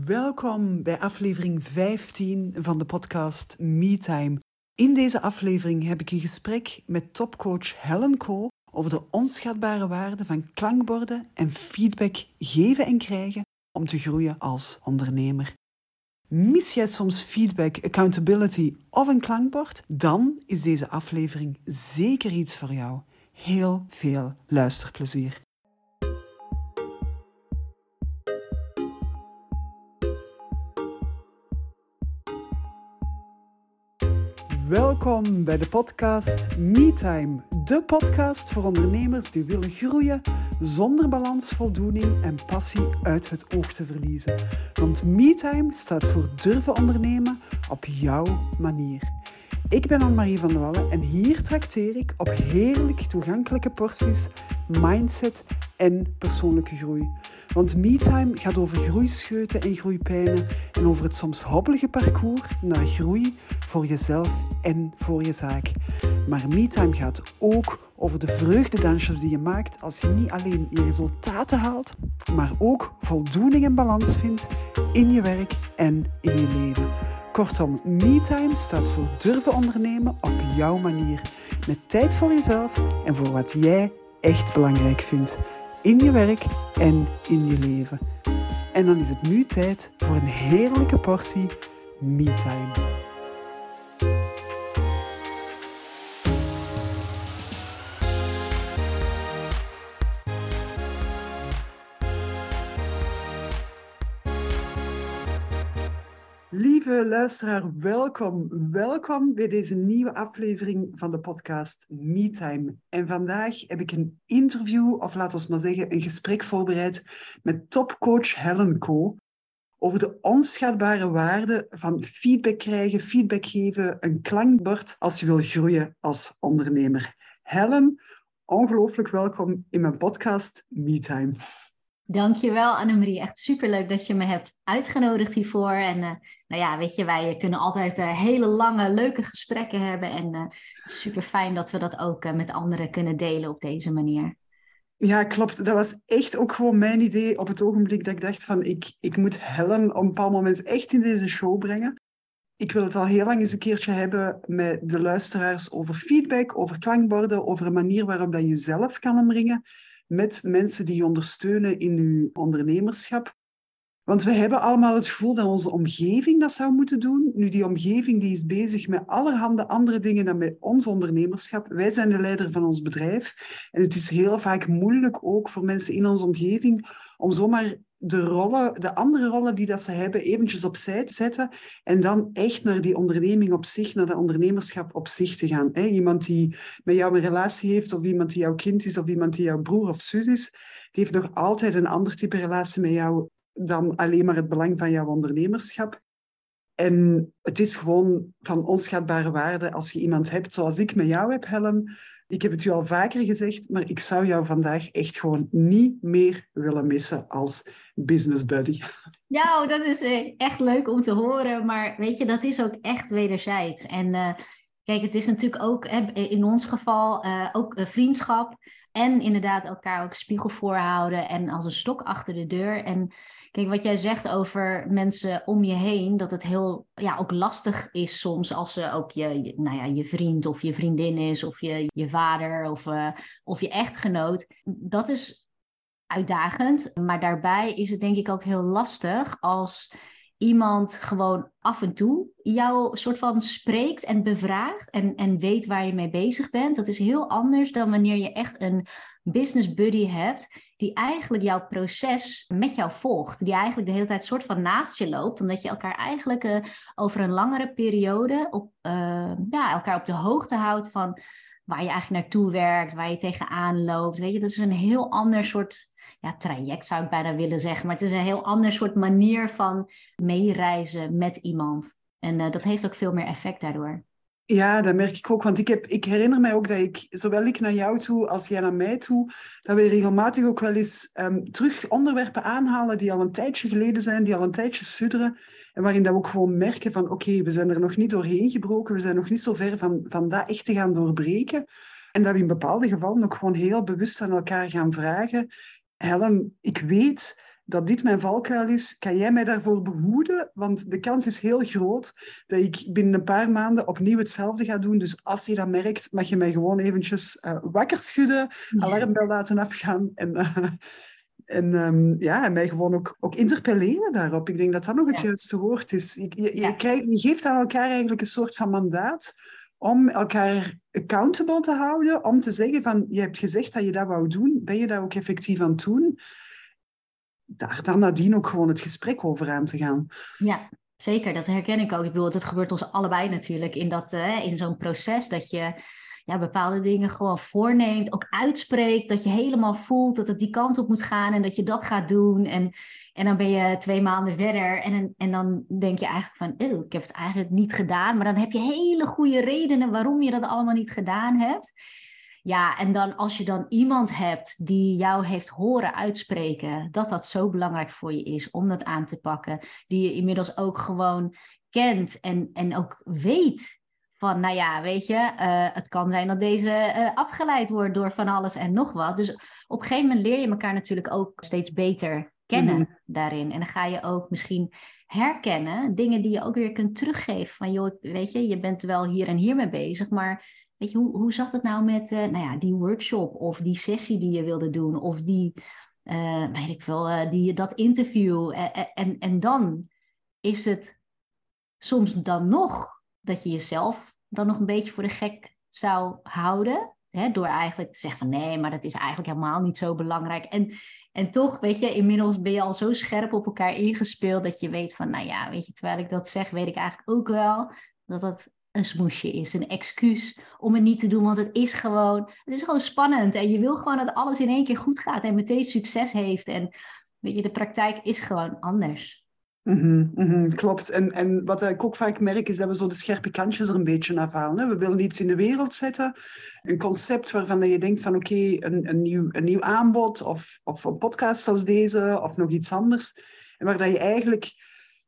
Welkom bij aflevering 15 van de podcast MeTime. In deze aflevering heb ik een gesprek met topcoach Helen Co over de onschatbare waarde van klankborden en feedback geven en krijgen om te groeien als ondernemer. Mis jij soms feedback, accountability of een klankbord? Dan is deze aflevering zeker iets voor jou. Heel veel luisterplezier. Welkom bij de podcast MeTime, de podcast voor ondernemers die willen groeien zonder balans, voldoening en passie uit het oog te verliezen. Want MeTime staat voor durven ondernemen op jouw manier. Ik ben Anne-Marie van der Wallen en hier trakteer ik op heerlijk toegankelijke porties mindset en persoonlijke groei. Want MeTime gaat over groeischeuten en groeipijnen en over het soms hobbelige parcours naar groei voor jezelf en voor je zaak. Maar MeTime gaat ook over de vreugdedansjes die je maakt als je niet alleen je resultaten haalt, maar ook voldoening en balans vindt in je werk en in je leven. Kortom, MeTime staat voor durven ondernemen op jouw manier. Met tijd voor jezelf en voor wat jij echt belangrijk vindt. In je werk en in je leven. En dan is het nu tijd voor een heerlijke portie MeTime. Lieve luisteraar, welkom. Welkom bij deze nieuwe aflevering van de podcast MeTime. En vandaag heb ik een interview, of laten we maar zeggen, een gesprek voorbereid met topcoach Helen Co. Over de onschatbare waarde van feedback krijgen, feedback geven, een klankbord als je wil groeien als ondernemer. Helen, ongelooflijk welkom in mijn podcast MeTime. Dankjewel Annemarie, echt superleuk dat je me hebt uitgenodigd hiervoor. En uh, nou ja, weet je, wij kunnen altijd uh, hele lange, leuke gesprekken hebben. En uh, super fijn dat we dat ook met anderen kunnen delen op deze manier. Ja, klopt. Dat was echt ook gewoon mijn idee op het ogenblik dat ik dacht van ik, ik moet Helen op een bepaald moment echt in deze show brengen. Ik wil het al heel lang eens een keertje hebben met de luisteraars over feedback, over klankborden, over een manier waarop dat je zelf kan omringen met mensen die je ondersteunen in je ondernemerschap. Want we hebben allemaal het gevoel dat onze omgeving dat zou moeten doen. Nu, die omgeving die is bezig met allerhande andere dingen dan met ons ondernemerschap. Wij zijn de leider van ons bedrijf. En het is heel vaak moeilijk ook voor mensen in onze omgeving om zomaar de rollen, de andere rollen die dat ze hebben, eventjes opzij te zetten en dan echt naar die onderneming op zich, naar de ondernemerschap op zich te gaan. Iemand die met jou een relatie heeft, of iemand die jouw kind is, of iemand die jouw broer of zus is, die heeft nog altijd een ander type relatie met jou dan alleen maar het belang van jouw ondernemerschap. En het is gewoon van onschatbare waarde als je iemand hebt zoals ik met jou heb, Helen, ik heb het u al vaker gezegd, maar ik zou jou vandaag echt gewoon niet meer willen missen als business buddy. Ja, oh, dat is eh, echt leuk om te horen, maar weet je, dat is ook echt wederzijds. En uh, kijk, het is natuurlijk ook in ons geval uh, ook vriendschap en inderdaad elkaar ook spiegel voorhouden en als een stok achter de deur. En Kijk, wat jij zegt over mensen om je heen, dat het heel ja, ook lastig is soms als ze ook je, nou ja, je vriend of je vriendin is, of je, je vader of, uh, of je echtgenoot. Dat is uitdagend, maar daarbij is het denk ik ook heel lastig als iemand gewoon af en toe jou soort van spreekt en bevraagt en, en weet waar je mee bezig bent. Dat is heel anders dan wanneer je echt een business buddy hebt die eigenlijk jouw proces met jou volgt. Die eigenlijk de hele tijd soort van naast je loopt, omdat je elkaar eigenlijk uh, over een langere periode op, uh, ja, elkaar op de hoogte houdt van waar je eigenlijk naartoe werkt, waar je tegenaan loopt. Weet je, dat is een heel ander soort ja, traject zou ik bijna willen zeggen. Maar het is een heel ander soort manier van meereizen met iemand. En uh, dat heeft ook veel meer effect daardoor. Ja, dat merk ik ook. Want ik, heb, ik herinner mij ook dat ik, zowel ik naar jou toe als jij naar mij toe, dat we regelmatig ook wel eens um, terug onderwerpen aanhalen die al een tijdje geleden zijn, die al een tijdje sudderen. En waarin dat we ook gewoon merken van oké, we zijn er nog niet doorheen gebroken, we zijn nog niet zo ver van, van dat echt te gaan doorbreken. En dat we in bepaalde gevallen ook gewoon heel bewust aan elkaar gaan vragen. Helen, ik weet dat dit mijn valkuil is, kan jij mij daarvoor behoeden? Want de kans is heel groot dat ik binnen een paar maanden opnieuw hetzelfde ga doen. Dus als je dat merkt, mag je mij gewoon eventjes uh, wakker schudden, alarmbel laten afgaan en, uh, en, um, ja, en mij gewoon ook, ook interpelleren daarop. Ik denk dat dat nog het juiste woord is. Je, je, je, krijgt, je geeft aan elkaar eigenlijk een soort van mandaat om elkaar accountable te houden, om te zeggen van, je hebt gezegd dat je dat wou doen, ben je dat ook effectief aan het doen? Daar dan nadien ook gewoon het gesprek over aan te gaan. Ja, zeker. Dat herken ik ook. Ik bedoel, dat gebeurt ons allebei natuurlijk in, dat, uh, in zo'n proces, dat je ja, bepaalde dingen gewoon voorneemt, ook uitspreekt, dat je helemaal voelt dat het die kant op moet gaan en dat je dat gaat doen. En en dan ben je twee maanden verder en, en dan denk je eigenlijk van, ik heb het eigenlijk niet gedaan. Maar dan heb je hele goede redenen waarom je dat allemaal niet gedaan hebt. Ja, en dan als je dan iemand hebt die jou heeft horen uitspreken dat dat zo belangrijk voor je is om dat aan te pakken, die je inmiddels ook gewoon kent en, en ook weet van, nou ja, weet je, uh, het kan zijn dat deze uh, afgeleid wordt door van alles en nog wat. Dus op een gegeven moment leer je elkaar natuurlijk ook steeds beter kennen mhm. daarin. En dan ga je ook misschien herkennen, dingen die je ook weer kunt teruggeven. Van joh, weet je, je bent wel hier en hier mee bezig, maar weet je, hoe, hoe zat het nou met uh, nou ja, die workshop of die sessie die je wilde doen of die, uh, weet ik veel, uh, die, dat interview. En, en, en dan is het soms dan nog dat je jezelf dan nog een beetje voor de gek zou houden. Hè, door eigenlijk te zeggen van nee, maar dat is eigenlijk helemaal niet zo belangrijk. En en toch, weet je, inmiddels ben je al zo scherp op elkaar ingespeeld dat je weet van, nou ja, weet je, terwijl ik dat zeg, weet ik eigenlijk ook wel dat dat een smoesje is, een excuus om het niet te doen, want het is gewoon, het is gewoon spannend en je wil gewoon dat alles in één keer goed gaat en meteen succes heeft en weet je, de praktijk is gewoon anders. Mm -hmm, klopt. En, en wat ik ook vaak merk is dat we zo de scherpe kantjes er een beetje afhalen. Hè? We willen iets in de wereld zetten. Een concept waarvan je denkt van oké, een, een, nieuw, een nieuw aanbod of, of een podcast als deze of nog iets anders. En waar dat je eigenlijk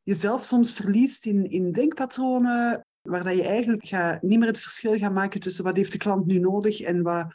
jezelf soms verliest in, in denkpatronen. Waar dat je eigenlijk niet meer het verschil gaat maken tussen wat heeft de klant nu nodig en wat,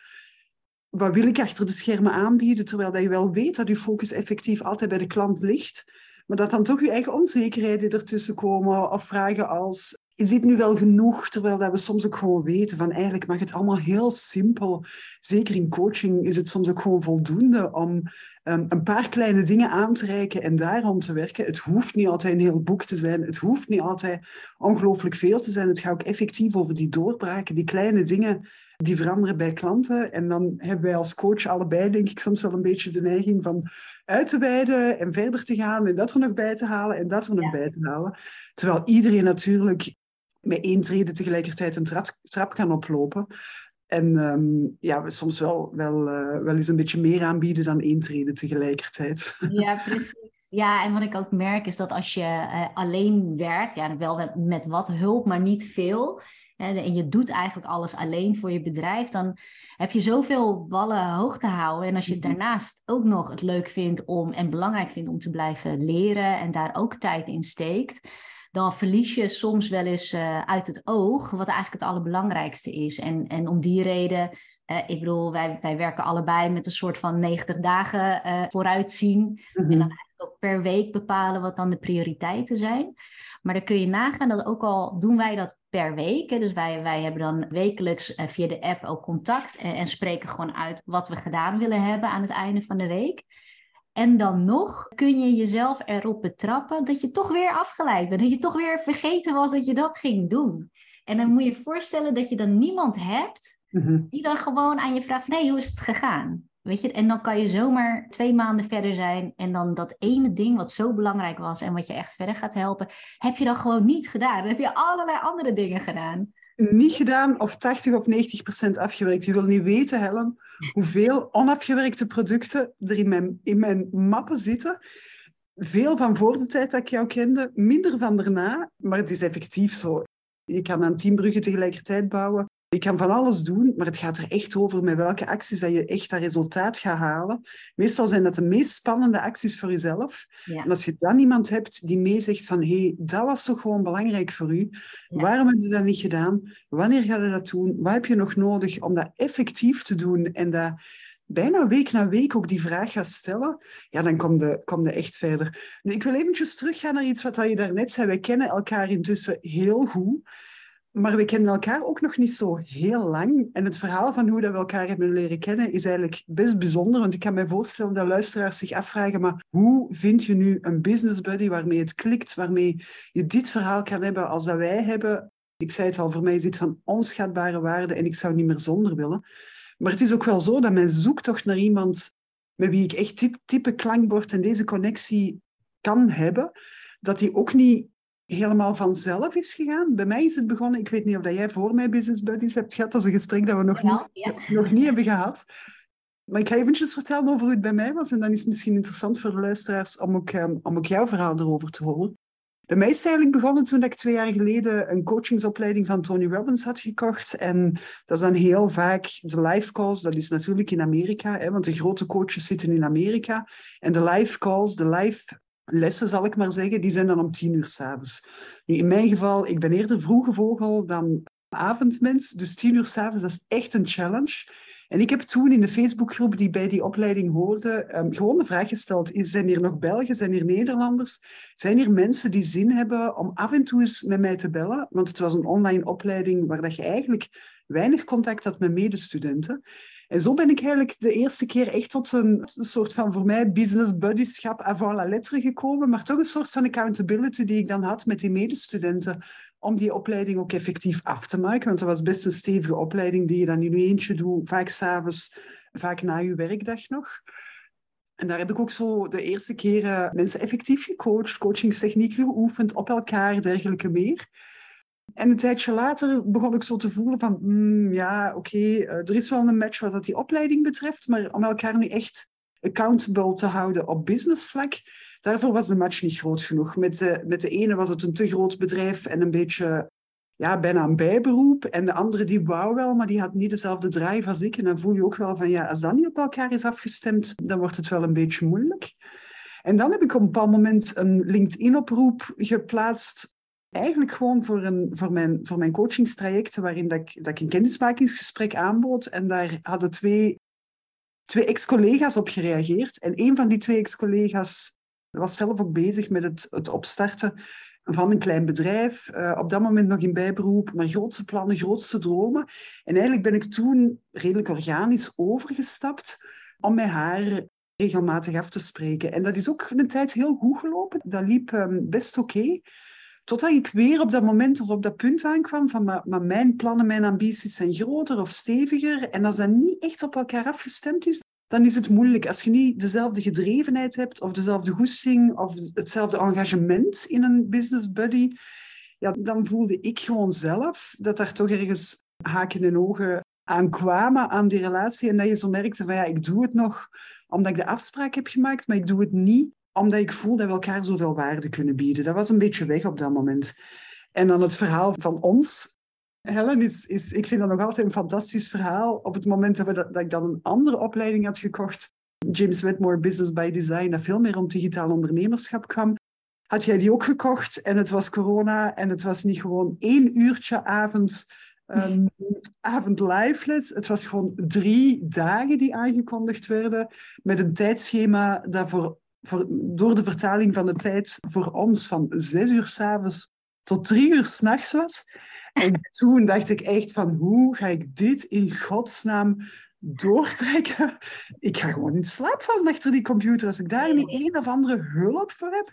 wat wil ik achter de schermen aanbieden. Terwijl dat je wel weet dat je focus effectief altijd bij de klant ligt. Maar dat dan toch je eigen onzekerheden ertussen komen of vragen als is dit nu wel genoeg? Terwijl dat we soms ook gewoon weten van eigenlijk mag het allemaal heel simpel. Zeker in coaching is het soms ook gewoon voldoende om um, een paar kleine dingen aan te reiken en daarom te werken. Het hoeft niet altijd een heel boek te zijn. Het hoeft niet altijd ongelooflijk veel te zijn. Het gaat ook effectief over die doorbraken, die kleine dingen die veranderen bij klanten. En dan hebben wij als coach allebei, denk ik, soms wel een beetje de neiging van uit te wijden en verder te gaan en dat er nog bij te halen en dat er nog bij te halen. Terwijl iedereen natuurlijk met één trede tegelijkertijd een trap, trap kan oplopen. En um, ja, we soms wel, wel, uh, wel eens een beetje meer aanbieden dan één trede tegelijkertijd. Ja, precies. Ja, en wat ik ook merk is dat als je uh, alleen werkt, ja, wel met wat hulp, maar niet veel, en je doet eigenlijk alles alleen voor je bedrijf, dan heb je zoveel ballen hoog te houden. En als je mhm. daarnaast ook nog het leuk vindt om en belangrijk vindt om te blijven leren en daar ook tijd in steekt, dan verlies je soms wel eens uh, uit het oog wat eigenlijk het allerbelangrijkste is. En, en om die reden, uh, ik bedoel, wij, wij werken allebei met een soort van 90 dagen uh, vooruitzien. Mm -hmm. En dan eigenlijk ook per week bepalen wat dan de prioriteiten zijn. Maar dan kun je nagaan dat ook al doen wij dat per week. Dus wij, wij hebben dan wekelijks via de app ook contact en, en, spreken gewoon uit wat we gedaan willen hebben aan het einde van de week. En dan nog kun je jezelf erop betrappen dat je toch weer afgeleid bent. Dat je toch weer vergeten was dat je dat ging doen. En dan moet je je voorstellen dat je dan niemand hebt mhm. die dan gewoon aan je vraagt: nee, hoe is het gegaan? Weet je, en dan kan je zomaar twee maanden verder zijn en dan dat ene ding wat zo belangrijk was en wat je echt verder gaat helpen, heb je dan gewoon niet gedaan. Dan heb je allerlei andere dingen gedaan. Niet gedaan of 80 of 90 procent afgewerkt. Je wil niet weten, Helen, hoeveel onafgewerkte producten er in mijn, in mijn mappen zitten. Veel van voor de tijd dat ik jou kende, minder van daarna, maar het is effectief zo. Je kan aan tien bruggen tegelijkertijd bouwen. Je kan van alles doen, maar het gaat er echt over met welke acties dat je echt dat resultaat gaat halen. Meestal zijn dat de meest spannende acties voor jezelf. En als je dan iemand hebt die meezegt van hé, hey, dat was toch gewoon belangrijk voor u. Waarom heb je dat niet gedaan? Wanneer ga je dat doen? Wat heb je nog nodig om dat effectief te doen en dat bijna week na week ook die vraag gaat stellen, ja, dan kom je, kom je echt verder. Nu, ik wil eventjes teruggaan naar iets wat je daarnet zei. Wij kennen elkaar intussen heel goed. Maar we kennen elkaar ook nog niet zo heel lang. En het verhaal van hoe dat we elkaar hebben leren kennen is eigenlijk best bijzonder. Want ik kan me voorstellen dat luisteraars zich afvragen, maar hoe vind je nu een business buddy waarmee het klikt, waarmee je dit verhaal kan hebben als dat wij hebben? Ik zei het al, voor mij is dit van onschatbare waarde en ik zou niet meer zonder willen. Maar het is ook wel zo dat mijn zoektocht naar iemand met wie ik echt dit type klankbord en deze connectie kan hebben, dat die ook niet helemaal vanzelf is gegaan. Bij mij is het begonnen, ik weet niet of dat jij voor mij business buddies hebt gehad, dat is een gesprek dat we nog, niet, nog niet hebben gehad. Maar ik ga eventjes vertellen over hoe het bij mij was en dan is het misschien interessant voor de luisteraars om ook, ehm, om ook jouw verhaal erover te horen. Bij mij is het eigenlijk begonnen toen ik twee jaar geleden een coachingsopleiding van Tony Robbins had gekocht. En dat is dan heel vaak de live calls, dat is natuurlijk in Amerika, hè, want de grote coaches zitten in Amerika. En de live calls, de live lessen, zal ik maar zeggen, die zijn dan om tien uur s'avonds. In mijn geval, ik ben eerder vroege vogel dan avondmens, dus tien uur s'avonds, dat is echt een challenge. En ik heb toen in de Facebookgroep die bij die opleiding hoorde, um, gewoon de vraag gesteld, zijn hier nog Belgen, zijn hier Nederlanders? Zijn hier mensen die zin hebben om af en toe eens met mij te bellen? Want het was een online opleiding waar dat je eigenlijk weinig contact had met medestudenten. En zo ben ik eigenlijk de eerste keer echt tot een, een soort van voor mij business buddyschap avant la lettre gekomen, maar toch een soort van accountability die ik dan had met die medestudenten om die opleiding ook effectief af te maken. Want dat was best een stevige opleiding die je dan in je eentje doet, vaak s'avonds, vaak na je werkdag nog. En daar heb ik ook zo de eerste keren mensen effectief gecoacht, coachingstechnieken geoefend op elkaar, dergelijke meer. En een tijdje later begon ik zo te voelen van, mm, ja, oké, eh, er is wel een match wat dat die opleiding betreft, maar om elkaar nu echt accountable te houden op businessvlak, daarvoor was de match niet groot genoeg. Met de, met de ene was het een te groot bedrijf en een beetje, ja, bijna een bijberoep. En de andere die wou wel, maar die had niet dezelfde drive als ik. En dan voel je ook wel van, ja, als dat niet op elkaar is afgestemd, dan wordt het wel een beetje moeilijk. En dan heb ik op een bepaald moment een LinkedIn-oproep geplaatst eigenlijk gewoon voor, een, voor, mijn, voor mijn coachingstrajecten, waarin dat ik, dat ik een kennismakingsgesprek aanbood. En daar hadden twee, twee ex-collega's op gereageerd. En een van die twee ex-collega's was zelf ook bezig met het, het opstarten van een klein bedrijf. Uh, op dat moment nog in bijberoep, maar grootste plannen, grootste dromen. En eigenlijk ben ik toen redelijk organisch overgestapt om met haar regelmatig af te spreken. En dat is ook een tijd heel goed gelopen. Dat liep um, best oké. Totdat ik weer op dat moment of op dat punt aankwam van maar, mijn plannen, mijn ambities zijn groter of steviger. En als dat niet echt op elkaar afgestemd is, dan is het moeilijk. Als je niet dezelfde gedrevenheid hebt, of dezelfde goesting, of hetzelfde engagement in een business buddy, ja, dan voelde ik gewoon zelf dat daar toch ergens haken en ogen aan kwamen aan die relatie. En dat je zo merkte van ja, ik doe het nog omdat ik de afspraak heb gemaakt, maar ik doe het niet omdat ik voel dat we elkaar zoveel waarde kunnen bieden. Dat was een beetje weg op dat moment. En dan het verhaal van ons. Helen is, is ik vind dat nog altijd een fantastisch verhaal. Op het moment dat, we dat, dat ik dan een andere opleiding had gekocht, James Wedmore Business by Design, dat veel meer om digitaal ondernemerschap kwam, had jij die ook gekocht en het was corona en het was niet gewoon één uurtje avond, um, avond live. Het was gewoon drie dagen die aangekondigd werden met een tijdschema dat voor voor, door de vertaling van de tijd voor ons van zes uur s'avonds tot drie uur s'nachts was. En toen dacht ik echt van, hoe ga ik dit in godsnaam doortrekken? Ik ga gewoon in slaap vallen achter die computer als ik daar niet een of andere hulp voor heb.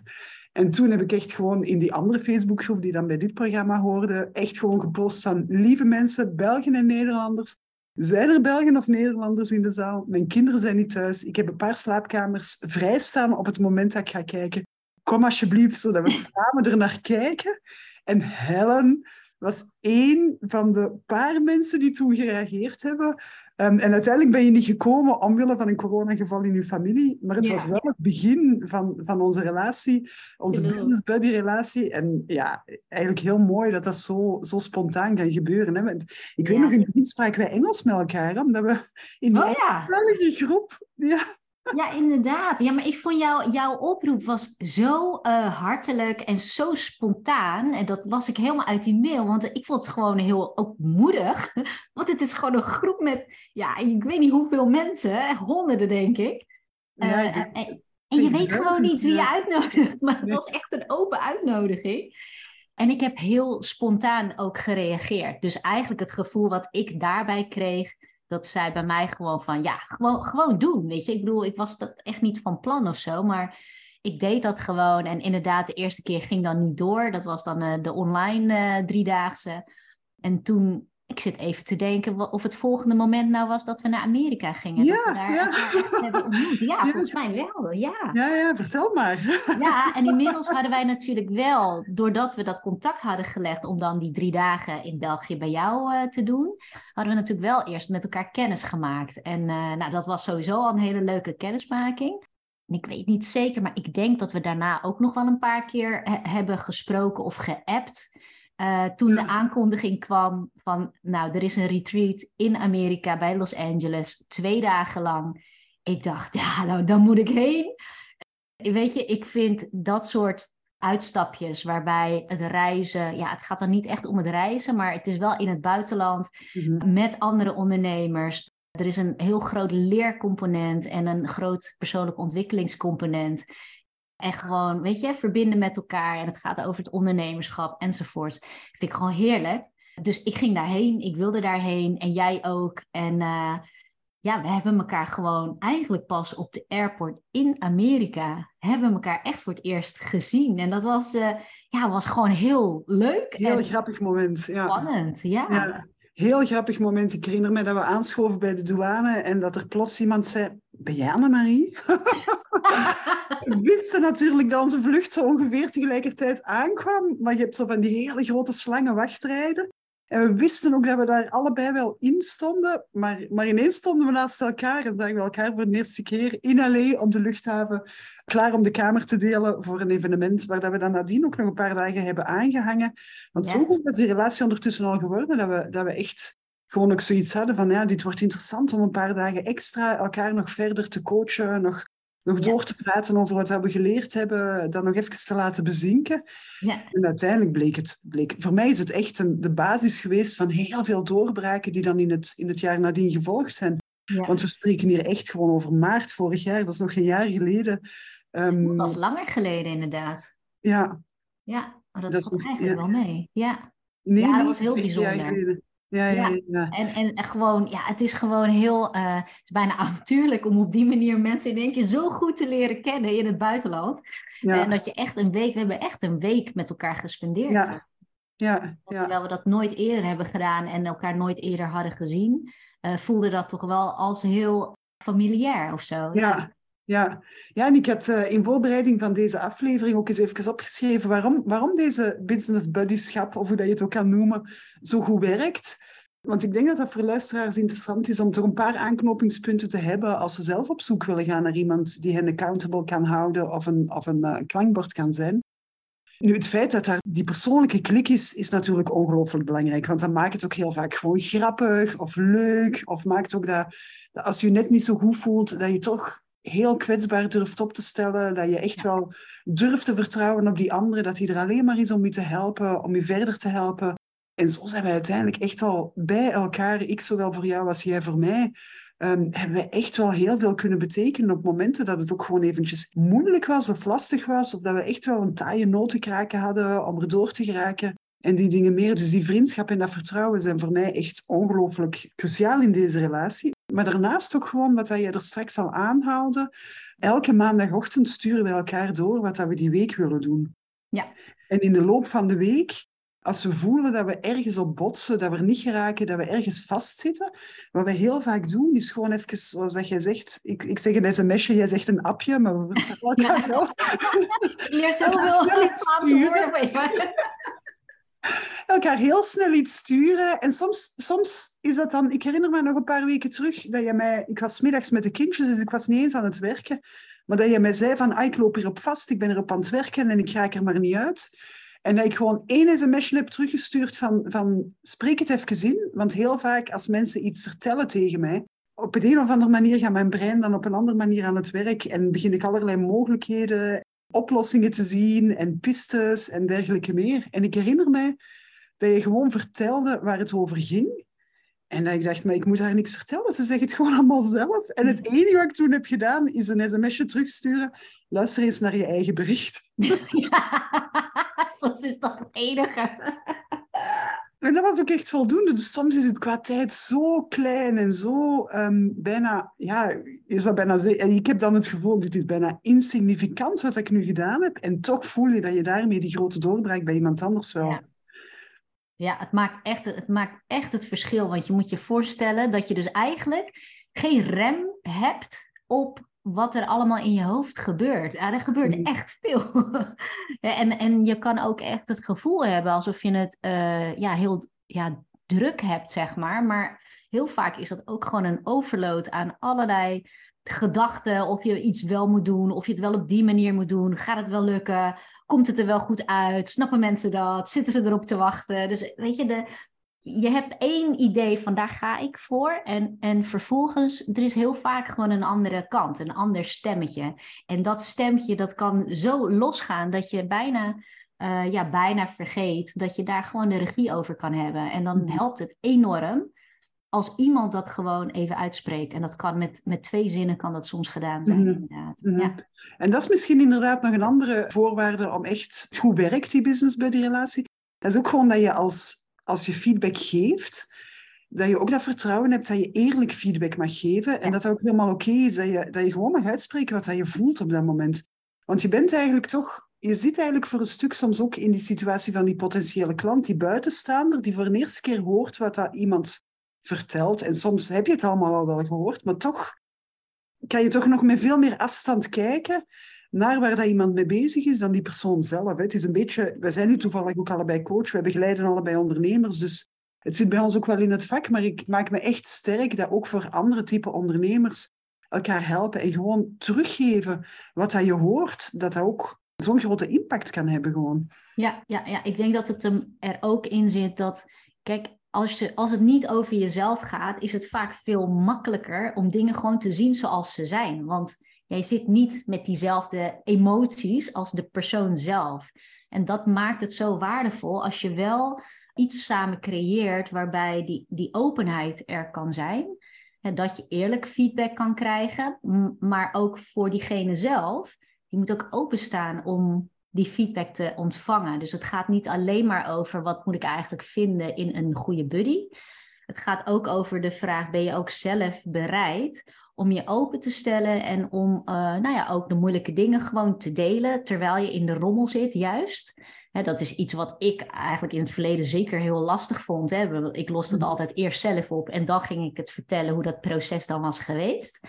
En toen heb ik echt gewoon in die andere Facebookgroep die dan bij dit programma hoorde, echt gewoon gepost van, lieve mensen, Belgen en Nederlanders, zijn er Belgen of Nederlanders in de zaal? Mijn kinderen zijn niet thuis. Ik heb een paar slaapkamers vrijstaan op het moment dat ik ga kijken. Kom alsjeblieft, zodat we samen er naar kijken. En Helen was één van de paar mensen die toen gereageerd hebben. Um, en uiteindelijk ben je niet gekomen omwille van een coronageval in je familie, maar het was wel het begin van, van onze relatie, onze business buddy relatie. En ja, eigenlijk heel mooi dat dat zo, zo spontaan kan gebeuren. Hè? Ik weet nog, in het begin spraken wij Engels met elkaar, omdat we in die oh, groep... Ja, Ja, inderdaad. Ja, maar ik vond jou, jouw oproep was zo uh, hartelijk en zo spontaan. En dat las ik helemaal uit die mail. Want ik vond het gewoon heel ook moedig. Want het is gewoon een groep met, ja, ik weet niet hoeveel mensen. Honderden, denk ik. Ja, uh, en, en, je weet gewoon niet wie je uitnodigt. Maar het was echt een open uitnodiging. En ik heb heel spontaan ook gereageerd. Dus eigenlijk het gevoel wat ik daarbij kreeg dat zij bij mij gewoon van, ja, gewoon, gewoon doen, weet je. Ik bedoel, ik was dat echt niet van plan of zo, maar ik deed dat gewoon. En inderdaad, de eerste keer ging dan niet door. Dat was dan uh, de online uh, driedaagse. En toen ik zit even te denken of het volgende moment nou was dat we naar Amerika gingen. Ja, dat we daar ja. hebben ontmoet. Ja, volgens mij wel. Ja. ja, ja, vertel maar. Ja, en inmiddels hadden wij natuurlijk wel, doordat we dat contact hadden gelegd om dan die drie dagen in België bij jou uh, te doen, hadden we natuurlijk wel eerst met elkaar kennis gemaakt. En uh, nou, dat was sowieso al een hele leuke kennismaking. En ik weet niet zeker, maar ik denk dat we daarna ook nog wel een paar keer hebben gesproken of geappt. Uh, toen de aankondiging kwam van, nou, er is een retreat in Amerika bij Los Angeles, twee dagen lang. Ik dacht, ja, nou, dan moet ik heen. Weet je, ik vind dat soort uitstapjes waarbij het reizen, ja, het gaat dan niet echt om het reizen, maar het is wel in het buitenland mm-hmm. met andere ondernemers. Er is een heel groot leercomponent en een groot persoonlijk ontwikkelingscomponent. En gewoon, weet je, verbinden met elkaar. En het gaat over het ondernemerschap enzovoort. Vind ik gewoon heerlijk. Dus ik ging daarheen. Ik wilde daarheen. En jij ook. En uh, ja, we hebben elkaar gewoon eigenlijk pas op de airport in Amerika. Hebben we elkaar echt voor het eerst gezien. En dat was, uh, ja, was gewoon heel leuk. Heel en grappig moment. Ja. Spannend, ja. ja. Heel grappig moment. Ik herinner me dat we aanschoven bij de douane en dat er plots iemand zei: Ben jij Annemarie? we wisten natuurlijk dat onze vlucht zo ongeveer tegelijkertijd aankwam, maar je hebt zo van die hele grote slangen wachtrijden. En we wisten ook dat we daar allebei wel in stonden, maar, maar ineens stonden we naast elkaar en zagen we elkaar voor de eerste keer in Allee op de luchthaven, klaar om de kamer te delen voor een evenement waar dat we dan nadien ook nog een paar dagen hebben aangehangen. Want zo goed is die relatie ondertussen al geworden dat we, dat we echt gewoon ook zoiets hadden van ja, dit wordt interessant om een paar dagen extra elkaar nog verder te coachen, nog nog door te praten over wat we geleerd hebben, dan nog even te laten bezinken. Ja. En uiteindelijk bleek het, bleek, voor mij is het echt een, de basis geweest van heel veel doorbraken die dan in het, in het jaar nadien gevolgd zijn. Ja. Want we spreken hier echt gewoon over maart vorig jaar, dat is nog een jaar geleden. Um, dat is langer geleden inderdaad. Ja. Ja, maar dat, dat valt eigenlijk ja. wel mee. Ja, nee, ja dat was heel bijzonder. Ja, ja, ja. ja. En, en gewoon, ja, het is gewoon heel, uh, het is bijna avontuurlijk om op die manier mensen in één keer zo goed te leren kennen in het buitenland. Ja. En dat je echt een week, we hebben echt een week met elkaar gespendeerd. Ja. Ja. Terwijl we dat nooit eerder hebben gedaan en elkaar nooit eerder hadden gezien, uh, voelde dat toch wel als heel familiair of zo. Ja, ja, ja en ik had uh, in voorbereiding van deze aflevering ook eens even opgeschreven waarom, waarom deze business buddyschap, of hoe dat je het ook kan noemen, zo goed werkt. Want ik denk dat dat voor luisteraars interessant is om toch een paar aanknopingspunten te hebben als ze zelf op zoek willen gaan naar iemand die hen accountable kan houden of een, of een uh, klankbord kan zijn. Nu, het feit dat daar die persoonlijke klik is, is natuurlijk ongelooflijk belangrijk. Want dat maakt het ook heel vaak gewoon grappig of leuk. Of maakt ook dat, dat als je je net niet zo goed voelt, dat je toch heel kwetsbaar durft op te stellen. Dat je echt wel durft te vertrouwen op die andere. Dat hij er alleen maar is om je te helpen, om je verder te helpen. En zo zijn we uiteindelijk echt al bij elkaar, ik zowel voor jou als jij voor mij, um, hebben we echt wel heel veel kunnen betekenen op momenten dat het ook gewoon eventjes moeilijk was of lastig was, of dat we echt wel een taaie notenkraken hadden om er door te geraken. En die dingen meer. Dus die vriendschap en dat vertrouwen zijn voor mij echt ongelooflijk cruciaal in deze relatie. Maar daarnaast ook gewoon wat je er straks al aanhaalde. Elke maandagochtend sturen we elkaar door wat we die week willen doen. Ja. En in de loop van de week, als we voelen dat we ergens op botsen, dat we er niet geraken, dat we ergens vastzitten, wat we heel vaak doen, is gewoon even, zoals dat jij zegt, ik, ik zeg een sms'je, jij zegt een appje, maar we elkaar ja. wel. Meer zoveel sturen elkaar heel snel iets sturen. En soms, soms is dat dan... Ik herinner me nog een paar weken terug dat je mij... Ik was middags met de kindjes, dus ik was niet eens aan het werken. Maar dat je mij zei van, ah, ik loop hierop vast, ik ben erop aan het werken en ik raak er maar niet uit. En dat ik gewoon één sms'je heb teruggestuurd van, van spreek het even in. Want heel vaak als mensen iets vertellen tegen mij, op een, een of andere manier gaat mijn brein dan op een andere manier aan het werk en begin ik allerlei mogelijkheden, oplossingen te zien en pistes en dergelijke meer. En ik herinner mij dat je gewoon vertelde waar het over ging. En dat ik dacht, maar ik moet haar niks vertellen. Ze zegt het gewoon allemaal zelf. En het enige wat ik toen heb gedaan, is een sms'je terugsturen. Luister eens naar je eigen bericht. Ja, soms is dat het enige. En dat was ook echt voldoende. Dus soms is het qua tijd zo klein en zo um, bijna, ja, is dat bijna. En ik heb dan het gevoel, dit is bijna insignificant wat ik nu gedaan heb. En toch voel je dat je daarmee die grote doorbraak bij iemand anders wel. Ja. Ja, het maakt, echt, het maakt echt het verschil. Want je moet je voorstellen dat je dus eigenlijk geen rem hebt op wat er allemaal in je hoofd gebeurt. Ja, er gebeurt mm. echt veel. en, en je kan ook echt het gevoel hebben alsof je het uh, ja, heel ja, druk hebt, zeg maar. Maar heel vaak is dat ook gewoon een overload aan allerlei gedachten. Of je iets wel moet doen, of je het wel op die manier moet doen. Gaat het wel lukken? Komt het er wel goed uit? Snappen mensen dat? Zitten ze erop te wachten? Dus weet je, de, je hebt één idee van daar ga ik voor. En, en vervolgens, er is heel vaak gewoon een andere kant, een ander stemmetje. En dat stemmetje, dat kan zo losgaan dat je bijna, uh, ja, bijna vergeet dat je daar gewoon de regie over kan hebben. En dan mhm. helpt het enorm als iemand dat gewoon even uitspreekt. En dat kan met, met twee zinnen kan dat soms gedaan zijn, mhm. inderdaad. Mhm. Ja. En dat is misschien inderdaad nog een andere voorwaarde om echt... Hoe werkt die business bij die relatie? Dat is ook gewoon dat je als als je feedback geeft, dat je ook dat vertrouwen hebt dat je eerlijk feedback mag geven. En dat dat ook helemaal oké is, dat je, dat je gewoon mag uitspreken wat je voelt op dat moment. Want je bent eigenlijk toch, je zit eigenlijk voor een stuk soms ook in die situatie van die potentiële klant, die buitenstaander, die voor de eerste keer hoort wat dat iemand vertelt. En soms heb je het allemaal al wel gehoord, maar toch kan je toch nog met veel meer afstand kijken naar waar dat iemand mee bezig is dan die persoon zelf. Het is een beetje, wij zijn nu toevallig ook allebei coach, we begeleiden allebei ondernemers, dus het zit bij ons ook wel in het vak, maar ik maak me echt sterk dat ook voor andere type ondernemers elkaar helpen en gewoon teruggeven wat dat je hoort, dat dat ook zo'n grote impact kan hebben gewoon. Ja, ja, ja, ik denk dat het er ook in zit dat, kijk, als, je, als het niet over jezelf gaat, is het vaak veel makkelijker om dingen gewoon te zien zoals ze zijn. Want Jij zit niet met diezelfde emoties als de persoon zelf. En dat maakt het zo waardevol als je wel iets samen creëert waarbij die, die openheid er kan zijn. Dat je eerlijk feedback kan krijgen, maar ook voor diegene zelf. Die moet ook openstaan om die feedback te ontvangen. Dus het gaat niet alleen maar over wat moet ik eigenlijk vinden in een goede buddy. Het gaat ook over de vraag: ben je ook zelf bereid om je open te stellen en om uh, nou ja, ook de moeilijke dingen gewoon te delen terwijl je in de rommel zit, juist. dat is iets wat ik eigenlijk in het verleden zeker heel lastig vond. Hè. Ik loste het mm. altijd eerst zelf op en dan ging ik het vertellen hoe dat proces dan was geweest.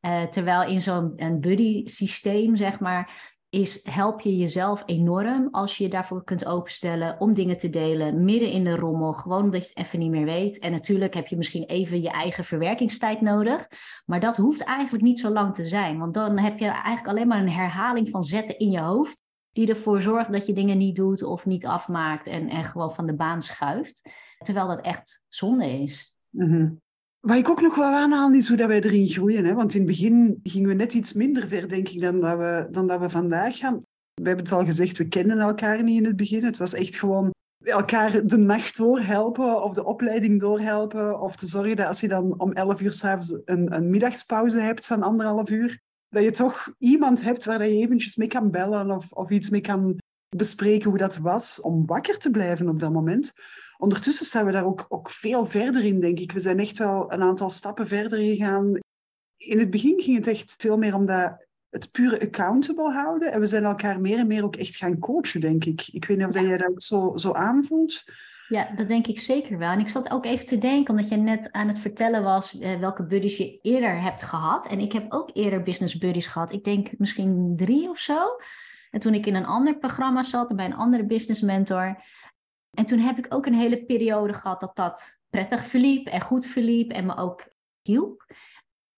Uh, terwijl in zo'n buddy systeem, zeg maar, is help je jezelf enorm als je je daarvoor kunt openstellen om dingen te delen midden in de rommel, gewoon omdat je het even niet meer weet. En natuurlijk heb je misschien even je eigen verwerkingstijd nodig, maar dat hoeft eigenlijk niet zo lang te zijn, want dan heb je eigenlijk alleen maar een herhaling van zetten in je hoofd die ervoor zorgt dat je dingen niet doet of niet afmaakt en, en gewoon van de baan schuift, terwijl dat echt zonde is. Mm wat ik ook nog wel aanhaal is hoe dat wij erin groeien. Hè? Want in het begin gingen we net iets minder ver, denk ik, dan dat we, dan dat we vandaag gaan. We hebben het al gezegd, we kenden elkaar niet in het begin. Het was echt gewoon elkaar de nacht doorhelpen of de opleiding doorhelpen. Of te zorgen dat als je dan om 11 uur s'avonds een, een middagspauze hebt van anderhalf uur, dat je toch iemand hebt waar je eventjes mee kan bellen of, of iets mee kan bespreken hoe dat was om wakker te blijven op dat moment. Ondertussen staan we daar ook, ook veel verder in, denk ik. We zijn echt wel een aantal stappen verder gegaan. In het begin ging het echt veel meer om dat, het pure accountable houden. En we zijn elkaar meer en meer ook echt gaan coachen, denk ik. Ik weet niet of ja. jij dat zo, zo aanvoelt. Ja, dat denk ik zeker wel. En ik zat ook even te denken, omdat je net aan het vertellen was eh, welke buddies je eerder hebt gehad. En ik heb ook eerder business buddies gehad. Ik denk misschien drie of zo. En toen ik in een ander programma zat, bij een andere business mentor, en toen heb ik ook een hele periode gehad dat dat prettig verliep en goed verliep en me ook hielp.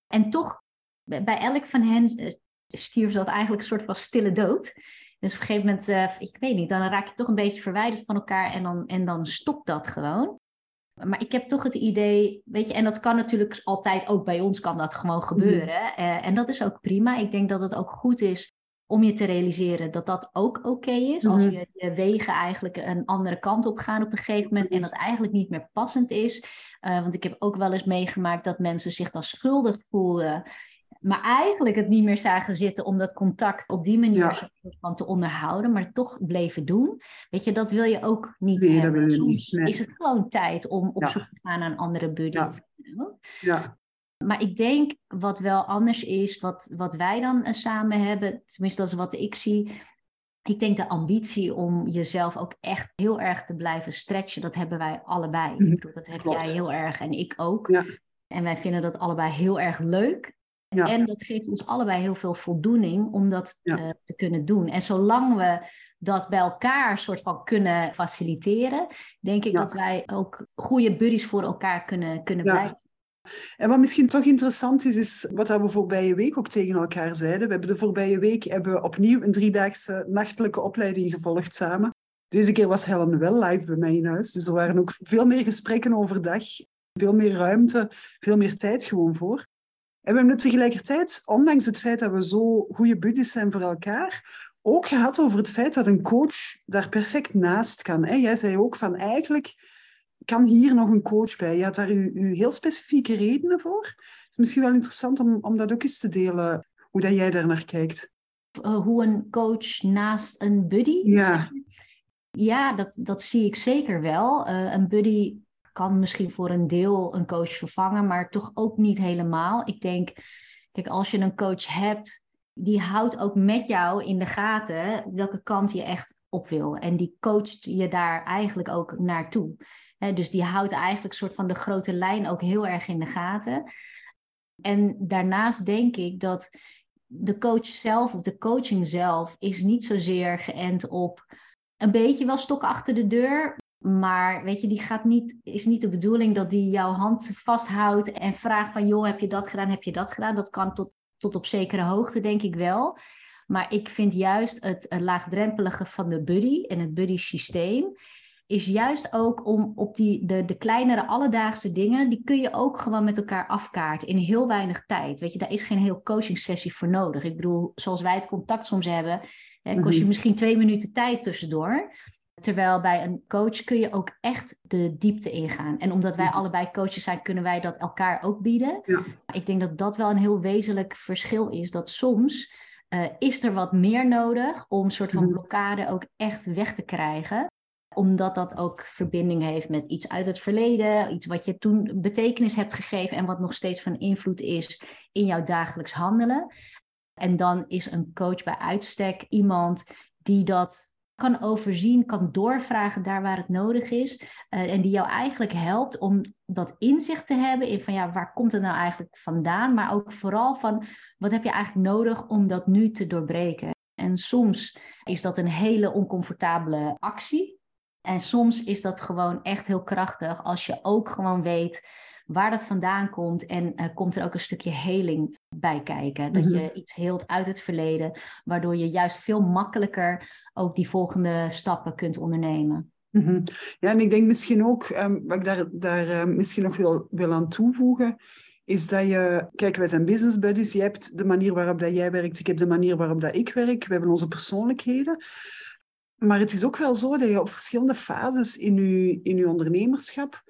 En toch, bij elk van hen eh, stierf dat eigenlijk een soort van stille dood. Dus op een gegeven moment, uh, ik weet niet, dan raak je toch een beetje verwijderd van elkaar en dan, en dan stopt dat gewoon. Maar ik heb toch het idee, weet je, en dat kan natuurlijk altijd ook bij ons kan dat gewoon gebeuren. Eh, en dat is ook prima. Ik denk dat het ook goed is om je te realiseren dat dat ook oké is. Als je, je wegen eigenlijk een andere kant op gaan op een gegeven moment en dat eigenlijk niet meer passend is. Uh, want ik heb ook wel eens meegemaakt dat mensen zich dan schuldig voelden maar eigenlijk het niet meer zagen zitten om dat contact op die manier van te onderhouden, maar toch bleven doen. Weet je, dat wil je ook niet nee, hebben. Soms niet, is het gewoon tijd om op zoek te gaan naar een andere buddy. Ja. ja. Maar ik denk wat wel anders is, wat, wat wij dan eh, samen hebben, tenminste dat is wat ik zie. Ik denk de ambitie om jezelf ook echt heel erg te blijven stretchen, dat hebben wij allebei. Mhm. dat heb jij heel erg en ik ook. Ja. En wij vinden dat allebei heel erg leuk. En dat geeft ons allebei heel veel voldoening om dat eh, te kunnen doen. En zolang we dat bij elkaar soort van kunnen faciliteren, denk ik dat wij ook goede buddies voor elkaar kunnen, kunnen blijven. En wat misschien toch interessant is, is wat we voorbije week ook tegen elkaar zeiden. We hebben de voorbije week hebben we opnieuw een driedaagse nachtelijke opleiding gevolgd samen. Deze keer was Helen wel live bij mij in huis, dus er waren ook veel meer gesprekken overdag, veel meer ruimte, veel meer tijd gewoon voor. En we hebben tegelijkertijd, ondanks het feit dat we zo goede buddies zijn voor elkaar, ook gehad over het feit dat een coach daar perfect naast kan. Jij zei ook van eigenlijk kan hier nog een coach bij. Je had daar uw, heel specifieke redenen voor. Het is misschien wel interessant om, om dat ook eens te delen, hoe dat jij daar naar kijkt. Uh, hoe een coach naast een buddy? Ja. Ja, dat, dat zie ik zeker wel. Uh, een buddy kan misschien voor een deel een coach vervangen, maar toch ook niet helemaal. Ik denk, kijk, als je een coach hebt, die houdt ook met jou in de gaten welke kant je echt op wil. En die coacht je daar eigenlijk ook naartoe. Dus die houdt eigenlijk soort van de grote lijn ook heel erg in de gaten. En daarnaast denk ik dat de coach zelf of de coaching zelf is niet zozeer geënt op een beetje wel stok achter de deur, maar weet je, die gaat niet, is niet de bedoeling dat die jouw hand vasthoudt en vraagt van joh, heb je dat gedaan, heb je dat gedaan? Dat kan tot, tot op zekere hoogte, denk ik wel. Maar ik vind juist het laagdrempelige van de buddy en het buddy systeem is juist ook om op die, de, de kleinere alledaagse dingen, die kun je ook gewoon met elkaar afkaarten in heel weinig tijd. Weet je, daar is geen heel coaching sessie voor nodig. Ik bedoel, zoals wij het contact soms hebben, hè, kost je mhm. misschien twee minuten tijd tussendoor. Terwijl bij een coach kun je ook echt de diepte ingaan. En omdat wij allebei coaches zijn, kunnen wij dat elkaar ook bieden. Ja. Ik denk dat dat wel een heel wezenlijk verschil is. Dat soms uh, is er wat meer nodig om een soort van mhm. blokkade ook echt weg te krijgen omdat dat ook verbinding heeft met iets uit het verleden, iets wat je toen betekenis hebt gegeven en wat nog steeds van invloed is in jouw dagelijks handelen. En dan is een coach bij uitstek iemand die dat kan overzien, kan doorvragen daar waar het nodig is. Uh, en die jou eigenlijk helpt om dat inzicht te hebben in van ja, waar komt het nou eigenlijk vandaan? Maar ook vooral van wat heb je eigenlijk nodig om dat nu te doorbreken? En soms is dat een hele oncomfortabele actie. En soms is dat gewoon echt heel krachtig als je ook gewoon weet waar dat vandaan komt. En uh, komt er ook een stukje heling bij kijken. Dat mhm. je iets heelt uit het verleden, waardoor je juist veel makkelijker ook die volgende stappen kunt ondernemen. Mhm. Ja, en ik denk misschien ook, um, wat ik daar, daar uh, misschien nog wil, wil aan toevoegen, is dat je, kijk, wij zijn business buddies, je hebt de manier waarop dat jij werkt, ik heb de manier waarop dat ik werk, we hebben onze persoonlijkheden. Maar het is ook wel zo dat je op verschillende fases in je, in je ondernemerschap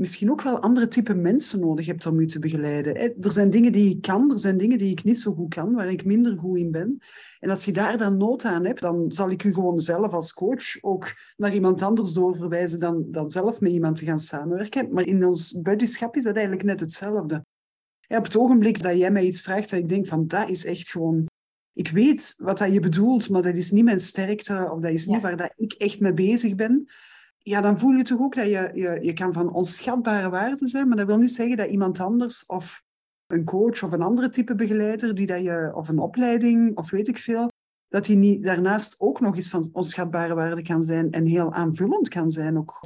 misschien ook wel andere type mensen nodig hebt om je te begeleiden. Er zijn dingen die ik kan, er zijn dingen die ik niet zo goed kan, waar ik minder goed in ben. En als je daar dan nood aan hebt, dan zal ik u gewoon zelf als coach ook naar iemand anders doorverwijzen dan, dan zelf met iemand te gaan samenwerken. Maar in ons buddyschap is dat eigenlijk net hetzelfde. op het ogenblik dat jij mij iets vraagt, dat ik denk van dat is echt gewoon... Ik weet wat dat je bedoelt, maar dat is niet mijn sterkte of dat is niet waar dat ik echt mee bezig ben ja, dan voel je toch ook dat je, je, je kan van onschatbare waarde zijn, maar dat wil niet zeggen dat iemand anders of een coach of een andere type begeleider, die dat je, of een opleiding of weet ik veel, dat die niet daarnaast ook nog eens van onschatbare waarde kan zijn en heel aanvullend kan zijn. Ook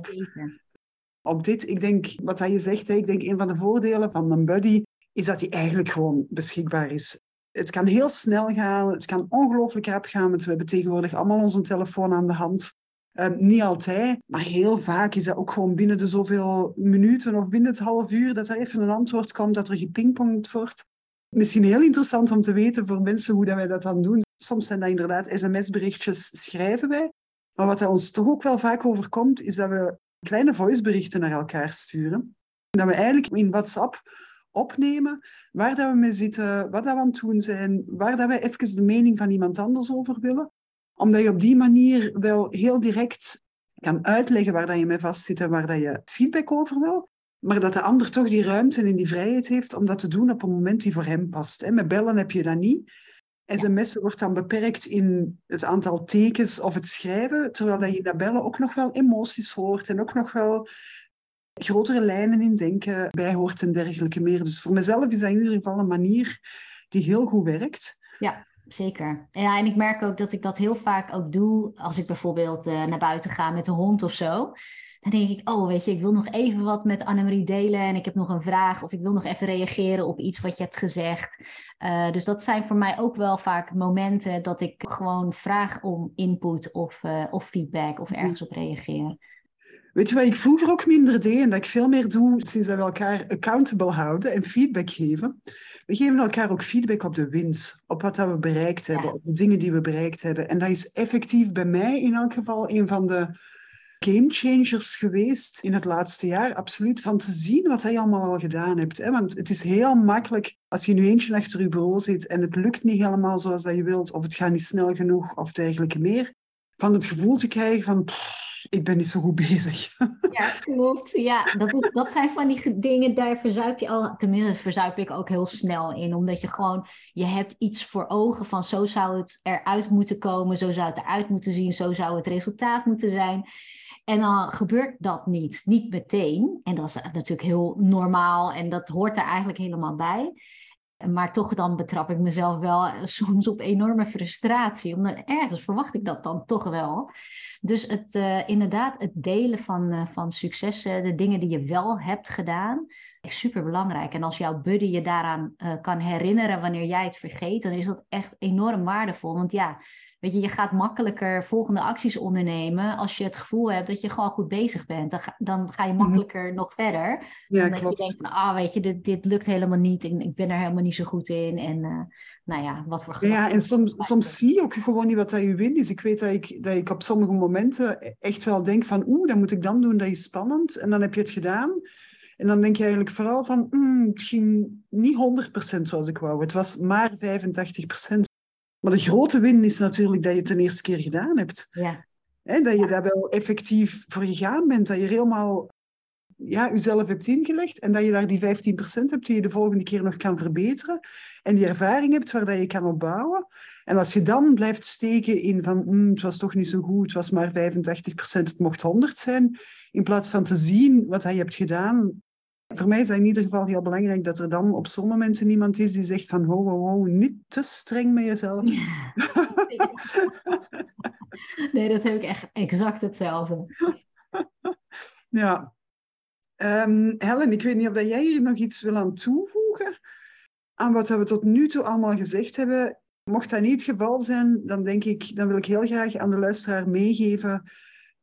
op dit, ik denk, wat je zegt, ik denk een van de voordelen van een buddy is dat hij eigenlijk gewoon beschikbaar is. Het kan heel snel gaan, het kan ongelooflijk rap gaan, want we hebben tegenwoordig allemaal onze telefoon aan de hand. Ehm, niet altijd, maar heel vaak is dat ook gewoon binnen de zoveel minuten of binnen het half uur dat er even een antwoord komt, dat er gepingpongd wordt. Misschien heel interessant om te weten voor mensen hoe dat wij dat dan doen. Soms zijn dat inderdaad sms-berichtjes, schrijven wij. Maar wat ons toch ook wel vaak overkomt, is dat we kleine voiceberichten naar elkaar sturen. Dat we eigenlijk in WhatsApp opnemen waar dat we mee zitten, wat dat we aan het doen zijn, waar dat we even de mening van iemand anders over willen. Omdat je op die manier wel heel direct kan uitleggen waar dat je mee vastzit en waar dat je feedback over wil. Maar dat de ander toch die ruimte en die vrijheid heeft om dat te doen op een moment die voor hem past. Met bellen heb je dat niet. SMS wordt dan beperkt in het aantal tekens of het schrijven, terwijl dat je in dat bellen ook nog wel emoties hoort en ook nog wel grotere lijnen in denken bij hoort en dergelijke meer. Dus voor mezelf is dat in ieder geval een manier die heel goed werkt. Ja, zeker. Ja, en ik merk ook dat ik dat heel vaak ook doe als ik bijvoorbeeld uh, naar buiten ga met de hond of zo. Dan denk ik, oh weet je, ik wil nog even wat met Annemarie delen en ik heb nog een vraag of ik wil nog even reageren op iets wat je hebt gezegd. Uh, dus dat zijn voor mij ook wel vaak momenten dat ik gewoon vraag om input of, uh, of feedback of ergens op reageer. Weet je wat ik vroeger ook minder deed en dat ik veel meer doe sinds dat we elkaar accountable houden en feedback geven? We geven elkaar ook feedback op de winst, op wat dat we bereikt hebben, op de dingen die we bereikt hebben. En dat is effectief bij mij in elk geval een van de game changers geweest in het laatste jaar. Absoluut, van te zien wat hij allemaal al gedaan hebt. Hè? Want het is heel makkelijk als je nu eentje achter je bureau zit en het lukt niet helemaal zoals dat je wilt, of het gaat niet snel genoeg, of dergelijke meer. Van het gevoel te krijgen van ik ben niet zo goed bezig. Ja, klopt. Ja, dat, is, dat zijn van die dingen, daar verzuip je al, tenminste verzuip ik ook heel snel in. Omdat je gewoon, je hebt iets voor ogen van zo zou het eruit moeten komen, zo zou het eruit moeten zien, zo zou het resultaat moeten zijn. En dan gebeurt dat niet, niet meteen. En dat is natuurlijk heel normaal en dat hoort er eigenlijk helemaal bij. Maar toch dan betrap ik mezelf wel soms op enorme frustratie. Omdat ergens verwacht ik dat dan toch wel. Dus het, uh, inderdaad, het delen van, uh, van successen, de dingen die je wel hebt gedaan, is super belangrijk. En als jouw buddy je daaraan kan herinneren wanneer jij het vergeet, dan is dat echt enorm waardevol. Want ja, weet je, je gaat makkelijker volgende acties ondernemen als je het gevoel hebt dat je gewoon goed bezig bent. Dan ga, dan ga je mhm. makkelijker nog verder. Ja, omdat klopt. je denkt van, ah, weet je, dit, dit lukt helemaal niet. Ik, ik ben er helemaal niet zo goed in. En nou ja, wat voor Ja, en soms, soms zie je ook gewoon niet wat dat je win is. Ik weet dat ik, dat ik op sommige momenten echt wel denk van, oeh, dat moet ik dan doen, dat is spannend. En dan heb je het gedaan. En dan denk je eigenlijk vooral van, mm, misschien niet 100% zoals ik wou. Het was maar 85%. Maar de grote win is natuurlijk dat je het de eerste keer gedaan hebt. Ja. He, dat je daar wel effectief voor gegaan bent. Dat je helemaal ja, jezelf hebt ingelegd. En dat je daar die 15% hebt die je de volgende keer nog kan verbeteren en die ervaring hebt waar dat je kan opbouwen. En als je dan blijft steken in van mm, het was toch niet zo goed, het was maar 85%, het mocht 100 zijn, in plaats van te zien wat je hebt gedaan. Voor mij is het in ieder geval heel belangrijk dat er dan op zo'n momenten iemand is die zegt van ho, ho, ho, niet te streng met jezelf. nee, dat heb ik echt exact hetzelfde. ja. Um, Helen, ik weet niet of jij hier nog iets wil aan toevoegen aan wat we tot nu toe allemaal gezegd hebben. Mocht dat niet het geval zijn, dan denk ik, dan wil ik heel graag aan de luisteraar meegeven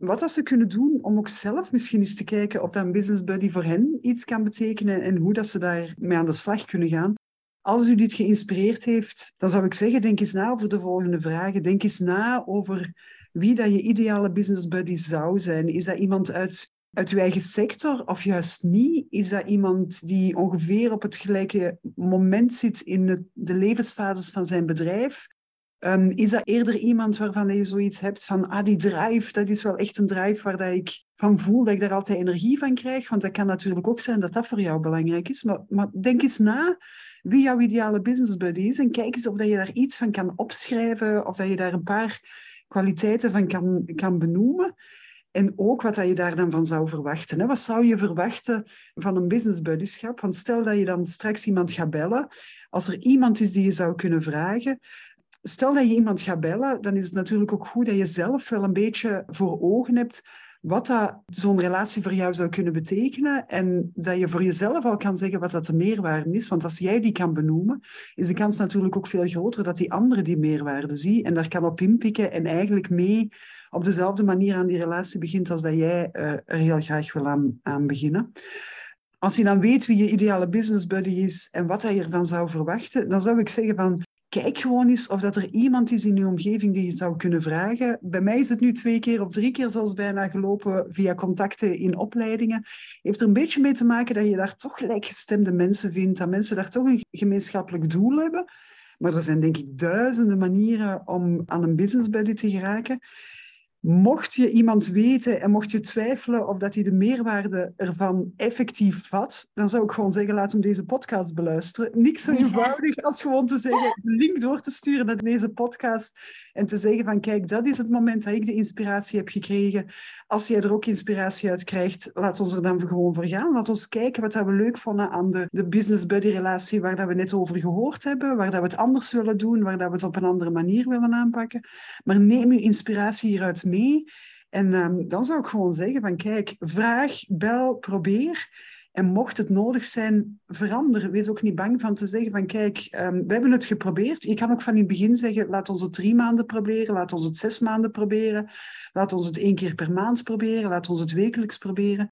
wat dat ze kunnen doen om ook zelf misschien eens te kijken of dat business buddy voor hen iets kan betekenen en hoe dat ze daarmee aan de slag kunnen gaan. Als u dit geïnspireerd heeft, dan zou ik zeggen, denk eens na over de volgende vragen. Denk eens na over wie dat je ideale business buddy zou zijn. Is dat iemand uit uit uw eigen sector of juist niet? Is dat iemand die ongeveer op het gelijke moment zit in de levensfases van zijn bedrijf? Um, is dat eerder iemand waarvan je zoiets hebt van, ah, die drive, dat is wel echt een drive waar dat ik van voel dat ik daar altijd energie van krijg? Want dat kan natuurlijk ook zijn dat dat voor jou belangrijk is. Maar, maar denk eens na wie jouw ideale business buddy is en kijk eens of dat je daar iets van kan opschrijven of dat je daar een paar kwaliteiten van kan, kan benoemen. En ook wat je daar dan van zou verwachten. Hè? Wat zou je verwachten van een business buddyschap? Want stel dat je dan straks iemand gaat bellen, als er iemand is die je zou kunnen vragen, stel dat je iemand gaat bellen, dan is het natuurlijk ook goed dat je zelf wel een beetje voor ogen hebt wat dat zo'n relatie voor jou zou kunnen betekenen en dat je voor jezelf al kan zeggen wat dat de meerwaarde is. Want als jij die kan benoemen, is de kans natuurlijk ook veel groter dat die andere die meerwaarde ziet en daar kan op inpikken en eigenlijk mee op dezelfde manier aan die relatie begint als dat jij uh, er heel graag wil aan, aan beginnen. Als je dan weet wie je ideale business buddy is en wat hij ervan zou verwachten, dan zou ik zeggen van kijk gewoon eens of dat er iemand is in je omgeving die je zou kunnen vragen. Bij mij is het nu twee keer of drie keer zelfs bijna gelopen via contacten in opleidingen. Heeft er een beetje mee te maken dat je daar toch gelijkgestemde mensen vindt, dat mensen daar toch een gemeenschappelijk doel hebben. Maar er zijn denk ik duizenden manieren om aan een business buddy te geraken. Mocht je iemand weten en mocht je twijfelen of dat hij de meerwaarde ervan effectief vat, dan zou ik gewoon zeggen, laat hem deze podcast beluisteren. Niks zo eenvoudig als gewoon te zeggen, de link door te sturen naar deze podcast en te zeggen van, kijk, dat is het moment dat ik de inspiratie heb gekregen. Als jij er ook inspiratie uit krijgt, laat ons er dan gewoon voor gaan. Laat ons kijken wat we leuk vonden aan de, de business buddy relatie waar dat we net over gehoord hebben, waar dat we het anders willen doen, waar dat we het op een andere manier willen aanpakken. Maar neem je inspiratie hieruit mee. En um, dan zou ik gewoon zeggen van kijk, vraag, bel, probeer. En mocht het nodig zijn, verander. Wees ook niet bang van te zeggen van kijk, um, we hebben het geprobeerd. Je kan ook van in het begin zeggen, laat ons het drie maanden proberen, laat ons het zes maanden proberen, laat ons het één keer per maand proberen, laat ons het wekelijks proberen.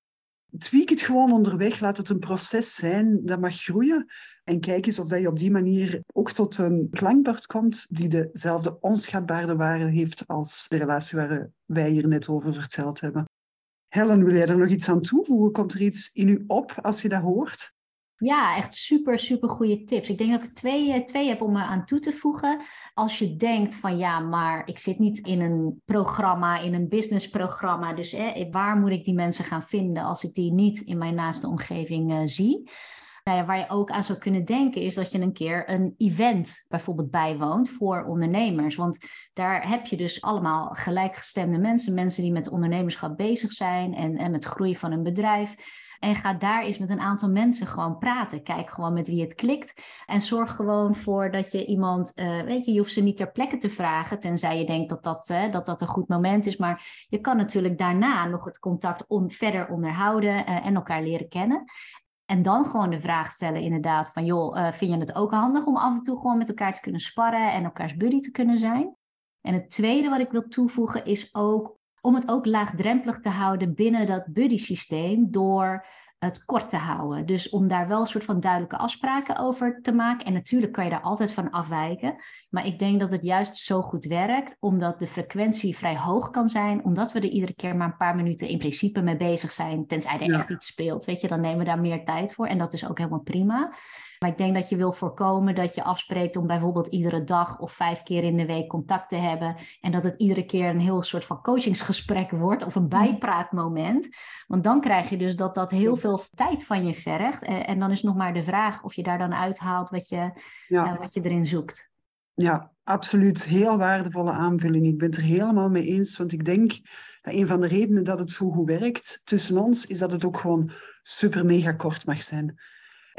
Tweak het gewoon onderweg, laat het een proces zijn dat mag groeien. En kijk eens of dat je op die manier ook tot een klankbord komt die dezelfde onschatbare waarde heeft als de relatie waar wij hier net over verteld hebben. Helen, wil jij er nog iets aan toevoegen? Komt er iets in u op als je dat hoort? Ja, echt super, super goede tips. Ik denk dat ik twee, eh, twee heb om aan toe te voegen. Als je denkt van ja, maar ik zit niet in een programma, in een businessprogramma. Dus waar moet ik die mensen gaan vinden als ik die niet in mijn naaste omgeving uh, zie? Waar je ook aan zou kunnen denken is dat je een keer een event bijvoorbeeld bijwoont voor ondernemers. Want daar heb je dus allemaal gelijkgestemde mensen, mensen die met ondernemerschap bezig zijn en, en met groei van een bedrijf. En ga daar eens met een aantal mensen gewoon praten. Kijk gewoon met wie het klikt. En zorg gewoon voor dat je iemand, uh, weet je, je hoeft ze niet ter plekke te vragen. Tenzij je denkt dat dat, uh, dat, dat een goed moment is. Maar je kan natuurlijk daarna nog het contact on, verder onderhouden uh, en elkaar leren kennen. En dan gewoon de vraag stellen, inderdaad, van joh, uh, vind je het ook handig om af en toe gewoon met elkaar te kunnen sparren en elkaars buddy te kunnen zijn? En het tweede wat ik wil toevoegen is ook om het ook laagdrempelig te houden binnen dat buddy systeem door het kort te houden. Dus om daar wel een soort van duidelijke afspraken over te maken. En natuurlijk kan je daar altijd van afwijken. Maar ik denk dat het juist zo goed werkt, omdat de frequentie vrij hoog kan zijn, omdat we er iedere keer maar een paar minuten in principe mee bezig zijn, tenzij er echt iets speelt. Weet je, dan nemen we daar meer tijd voor. En dat is ook helemaal prima. Maar ik denk dat je wil voorkomen dat je afspreekt om bijvoorbeeld iedere dag of vijf keer in de week contact te hebben. En dat het iedere keer een heel soort van coachingsgesprek wordt of een bijpraatmoment. Want dan krijg je dus dat dat heel veel tijd van je vergt. En, en dan is nog maar de vraag of je daar dan uithaalt wat je, ja. uh, wat je erin zoekt. Ja, absoluut. Heel waardevolle aanvulling. Ik ben het er helemaal mee eens. Want ik denk dat een van de redenen dat het zo goed werkt tussen ons, is dat het ook gewoon super mega kort mag zijn.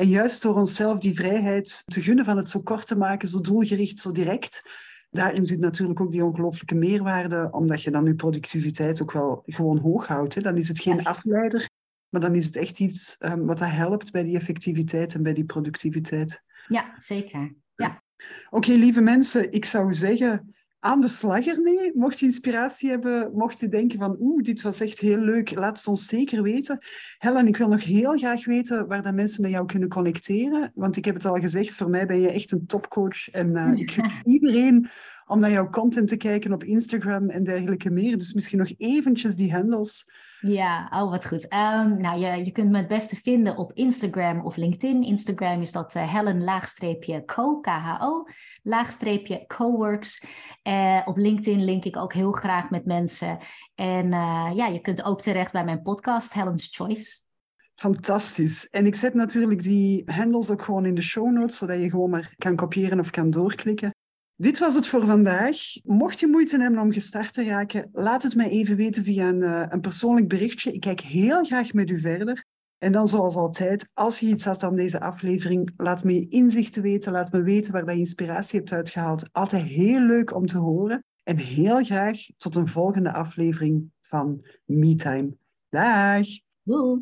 En juist door onszelf die vrijheid te gunnen van het zo kort te maken, zo doelgericht, zo direct, daarin zit natuurlijk ook die ongelooflijke meerwaarde, omdat je dan je productiviteit ook wel gewoon hoog houdt. Hè. Dan is het geen afleider, maar dan is het echt iets um, wat dat helpt bij die effectiviteit en bij die productiviteit. Ja, zeker. Ja. Oké, lieve mensen, ik zou zeggen, aan de slag ermee. Mocht je inspiratie hebben, mocht je denken van oeh, dit was echt heel leuk, laat het ons zeker weten. Helen, ik wil nog heel graag weten waar dat mensen met jou kunnen connecteren. Want ik heb het al gezegd, voor mij ben je echt een topcoach. En uh, ik gun iedereen om naar jouw content te kijken op Instagram en dergelijke meer. Dus misschien nog eventjes die handles ja, oh wat goed. Um, nou, je, je kunt me het beste vinden op Instagram of LinkedIn. Instagram is dat uh, Helen laagstreepje co, K-H-O, laagstreepje coworks. Uh, op LinkedIn link ik ook heel graag met mensen. En uh, ja, je kunt ook terecht bij mijn podcast Helen's Choice. Fantastisch. En ik zet natuurlijk die handles ook gewoon in de show notes, zodat je gewoon maar kan kopiëren of kan doorklikken. Dit was het voor vandaag. Mocht je moeite hebben om gestart te raken, laat het mij even weten via een, uh, een persoonlijk berichtje. Ik kijk heel graag met u verder. En dan zoals altijd, als je iets had aan deze aflevering, laat me je inzichten weten. Laat me weten waar je inspiratie hebt uitgehaald. Altijd heel leuk om te horen. En heel graag tot een volgende aflevering van MeTime. Dag! Doei!